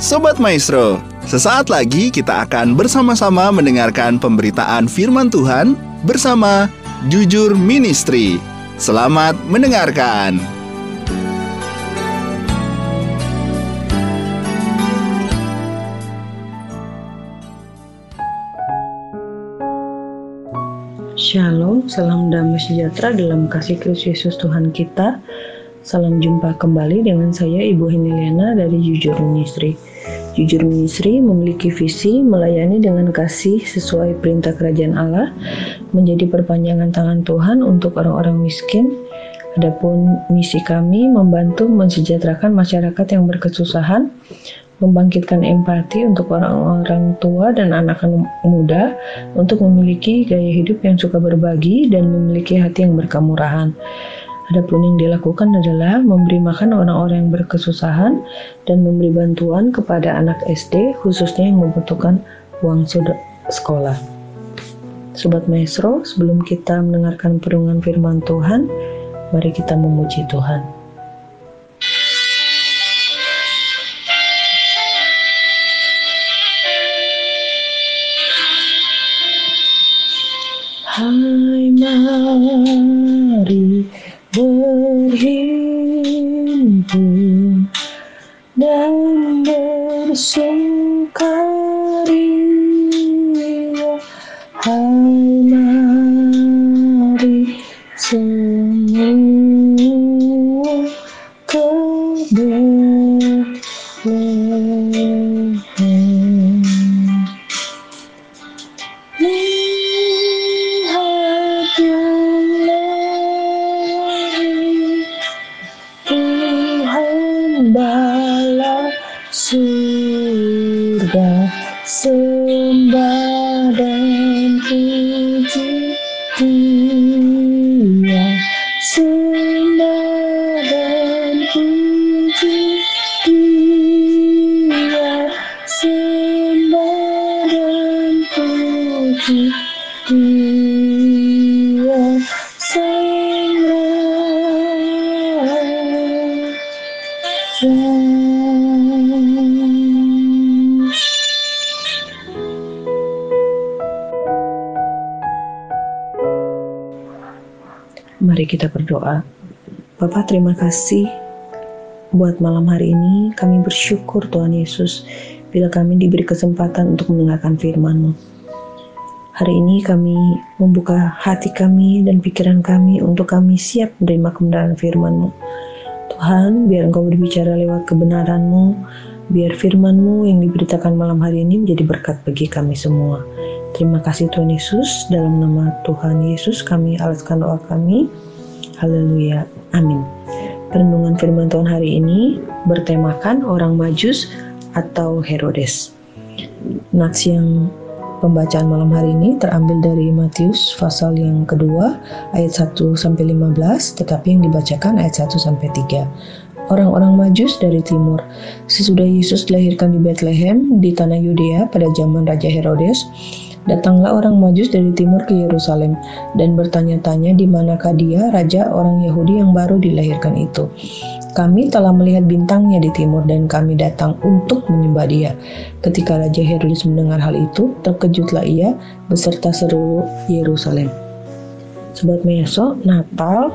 Sobat Maestro, sesaat lagi kita akan bersama-sama mendengarkan pemberitaan firman Tuhan bersama Jujur Ministry. Selamat mendengarkan. Shalom, salam damai sejahtera dalam kasih Kristus Yesus Tuhan kita. Salam jumpa kembali dengan saya Ibu Heniliana dari Jujur Ministry. Jujur Ministry memiliki visi melayani dengan kasih sesuai perintah kerajaan Allah, menjadi perpanjangan tangan Tuhan untuk orang-orang miskin. Adapun misi kami membantu mensejahterakan masyarakat yang berkesusahan, membangkitkan empati untuk orang-orang tua dan anak-anak muda untuk memiliki gaya hidup yang suka berbagi dan memiliki hati yang berkemurahan. Adapun yang dilakukan adalah memberi makan orang-orang yang berkesusahan dan memberi bantuan kepada anak SD khususnya yang membutuhkan uang sekolah. Sobat Maestro, sebelum kita mendengarkan perungan firman Tuhan, mari kita memuji Tuhan. Hai Bala surga Sembah dan puji dia Sembah dan puji dia Sembah dan puji dia Mari kita berdoa. Bapak terima kasih buat malam hari ini. Kami bersyukur Tuhan Yesus bila kami diberi kesempatan untuk mendengarkan firman-Mu. Hari ini kami membuka hati kami dan pikiran kami untuk kami siap menerima kebenaran firman-Mu. Tuhan, biar Engkau berbicara lewat kebenaran-Mu, biar firman-Mu yang diberitakan malam hari ini menjadi berkat bagi kami semua. Terima kasih Tuhan Yesus, dalam nama Tuhan Yesus kami alaskan doa kami. Haleluya. Amin. Perenungan firman Tuhan hari ini bertemakan orang majus atau Herodes. Nats yang pembacaan malam hari ini terambil dari Matius pasal yang kedua ayat 1 sampai 15 tetapi yang dibacakan ayat 1 sampai 3. Orang-orang Majus dari timur. Sesudah Yesus dilahirkan di Bethlehem di tanah Yudea pada zaman Raja Herodes, datanglah orang Majus dari timur ke Yerusalem dan bertanya-tanya di manakah dia raja orang Yahudi yang baru dilahirkan itu. Kami telah melihat bintangnya di timur dan kami datang untuk menyembah dia. Ketika Raja Herodes mendengar hal itu, terkejutlah ia beserta seluruh Yerusalem. Sobat Meso, Natal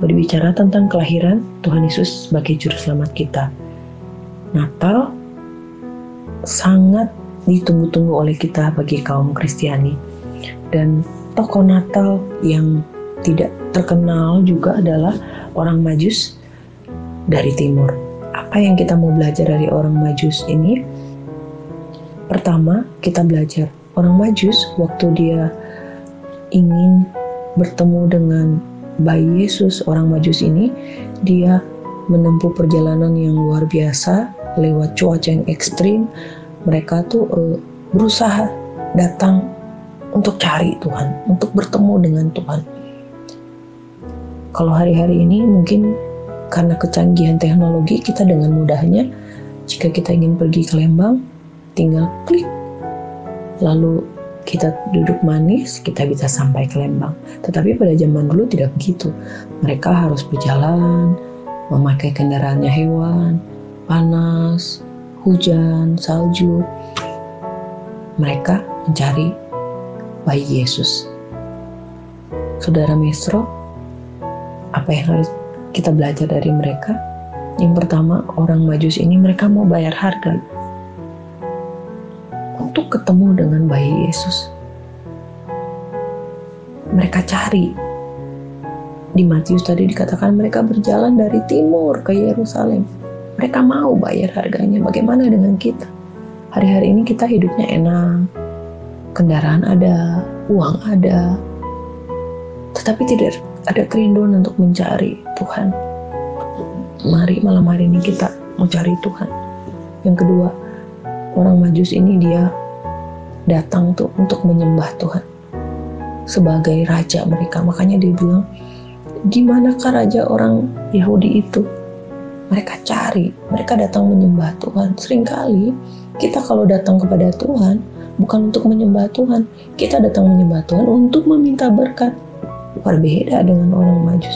berbicara tentang kelahiran Tuhan Yesus sebagai juru selamat kita. Natal sangat ditunggu-tunggu oleh kita bagi kaum Kristiani. Dan tokoh Natal yang tidak terkenal juga adalah orang Majus dari timur. Apa yang kita mau belajar dari orang Majus ini? Pertama, kita belajar orang Majus waktu dia ingin bertemu dengan bayi Yesus, orang Majus ini, dia menempuh perjalanan yang luar biasa lewat cuaca yang ekstrim. Mereka tuh uh, berusaha datang untuk cari Tuhan, untuk bertemu dengan Tuhan. Kalau hari-hari ini mungkin karena kecanggihan teknologi kita dengan mudahnya jika kita ingin pergi ke Lembang tinggal klik. Lalu kita duduk manis kita bisa sampai ke Lembang. Tetapi pada zaman dulu tidak begitu. Mereka harus berjalan memakai kendaraannya hewan panas hujan, salju, mereka mencari bayi Yesus. Saudara Mesro, apa yang harus kita belajar dari mereka? Yang pertama, orang Majus ini mereka mau bayar harga untuk ketemu dengan bayi Yesus. Mereka cari. Di Matius tadi dikatakan mereka berjalan dari timur ke Yerusalem. Mereka mau bayar harganya. Bagaimana dengan kita? Hari-hari ini kita hidupnya enak, kendaraan ada, uang ada, tetapi tidak ada kerinduan untuk mencari Tuhan. Mari malam hari ini kita mencari Tuhan. Yang kedua, orang Majus ini dia datang tuh untuk menyembah Tuhan sebagai raja mereka. Makanya dia bilang, gimana raja orang Yahudi itu? Mereka cari, mereka datang menyembah Tuhan. Seringkali kita kalau datang kepada Tuhan, bukan untuk menyembah Tuhan. Kita datang menyembah Tuhan untuk meminta berkat. Berbeda dengan orang majus.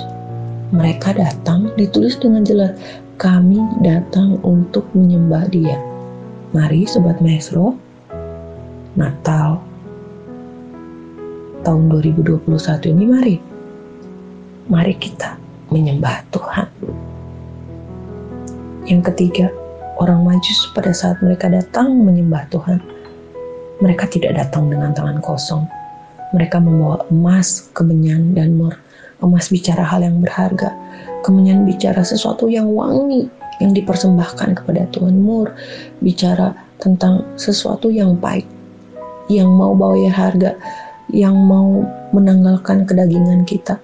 Mereka datang ditulis dengan jelas, kami datang untuk menyembah dia. Mari Sobat Maestro, Natal tahun 2021 ini mari. Mari kita menyembah Tuhan. Yang ketiga, orang majus pada saat mereka datang menyembah Tuhan, mereka tidak datang dengan tangan kosong. Mereka membawa emas, kemenyan, dan mur. Emas bicara hal yang berharga. Kemenyan bicara sesuatu yang wangi, yang dipersembahkan kepada Tuhan. Mur bicara tentang sesuatu yang baik, yang mau bawa ya harga, yang mau menanggalkan kedagingan kita.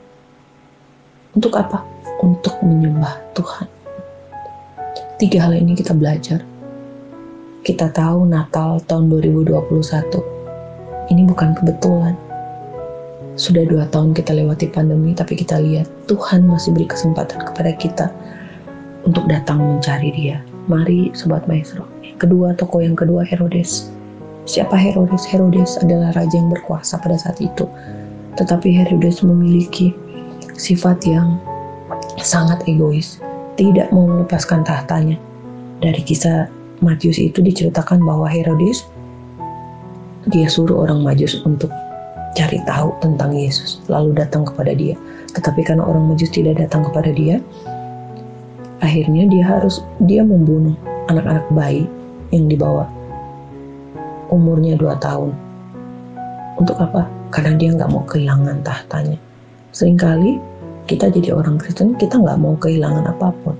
Untuk apa? Untuk menyembah Tuhan. Tiga hal ini kita belajar kita tahu Natal tahun 2021 ini bukan kebetulan. Sudah dua tahun kita lewati pandemi, tapi kita lihat Tuhan masih beri kesempatan kepada kita untuk datang mencari dia. Mari Sobat Maestro. Kedua, tokoh yang kedua Herodes. Siapa Herodes? Herodes adalah raja yang berkuasa pada saat itu. Tetapi Herodes memiliki sifat yang sangat egois, tidak mau melepaskan tahtanya. Dari kisah Matius itu diceritakan bahwa Herodes dia suruh orang Majus untuk cari tahu tentang Yesus, lalu datang kepada dia. Tetapi karena orang Majus tidak datang kepada dia, akhirnya dia harus dia membunuh anak-anak bayi yang dibawa umurnya dua tahun. Untuk apa? Karena dia nggak mau kehilangan tahtanya. Seringkali kita jadi orang Kristen, kita nggak mau kehilangan apa pun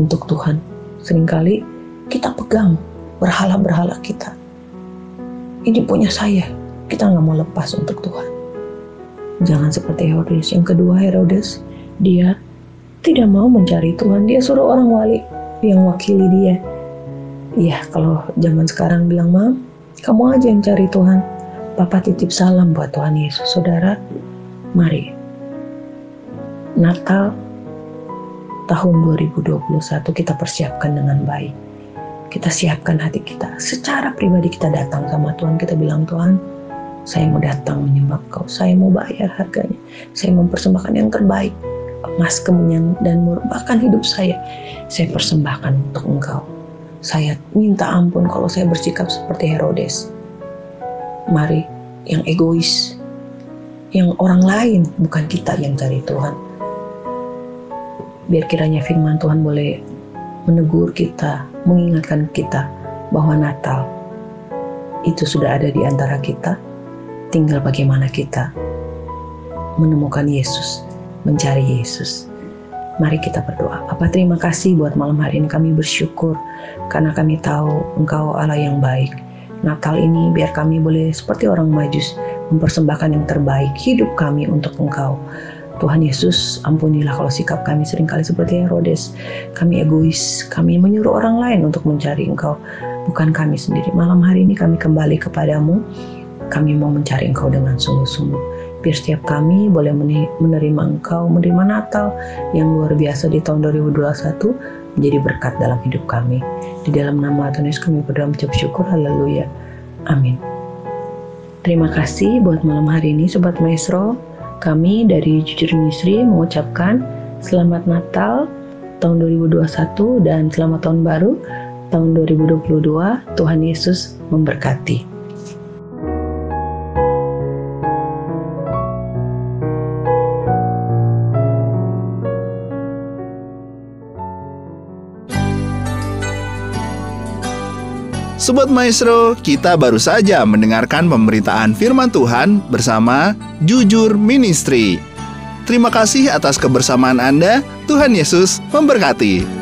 untuk Tuhan. Seringkali kita pegang berhala-berhala kita. Ini punya saya, kita nggak mau lepas untuk Tuhan. Jangan seperti Herodes. Yang kedua Herodes, dia tidak mau mencari Tuhan. Dia suruh orang wali yang wakili dia. Iya, kalau zaman sekarang bilang, Mam, kamu aja yang cari Tuhan. Papa titip salam buat Tuhan Yesus. Saudara, mari. Natal tahun 2021 kita persiapkan dengan baik kita siapkan hati kita. Secara pribadi kita datang sama Tuhan, kita bilang Tuhan, saya mau datang menyembah kau, saya mau bayar harganya, saya mempersembahkan yang terbaik, emas, kemenyan, dan mur, bahkan hidup saya, saya persembahkan untuk engkau. Saya minta ampun kalau saya bersikap seperti Herodes. Mari, yang egois, yang orang lain, bukan kita yang cari Tuhan. Biar kiranya firman Tuhan boleh menegur kita, mengingatkan kita bahwa Natal itu sudah ada di antara kita. Tinggal bagaimana kita menemukan Yesus, mencari Yesus. Mari kita berdoa. Apa terima kasih buat malam hari ini kami bersyukur karena kami tahu Engkau Allah yang baik. Natal ini biar kami boleh seperti orang majus mempersembahkan yang terbaik hidup kami untuk Engkau. Tuhan Yesus, ampunilah kalau sikap kami sering kali seperti Herodes. Kami egois, kami menyuruh orang lain untuk mencari Engkau, bukan kami sendiri. Malam hari ini kami kembali kepadamu, kami mau mencari Engkau dengan sungguh-sungguh. Biar setiap kami boleh menerima Engkau, menerima Natal yang luar biasa di tahun 2021 menjadi berkat dalam hidup kami. Di dalam nama Tuhan Yesus kami berdoa mengucap syukur, haleluya. Amin. Terima kasih buat malam hari ini Sobat Maestro. Kami dari Jujur Ministry mengucapkan Selamat Natal tahun 2021 dan Selamat Tahun Baru tahun 2022. Tuhan Yesus memberkati. Sobat Maestro, kita baru saja mendengarkan pemberitaan firman Tuhan bersama Jujur Ministry. Terima kasih atas kebersamaan Anda. Tuhan Yesus memberkati.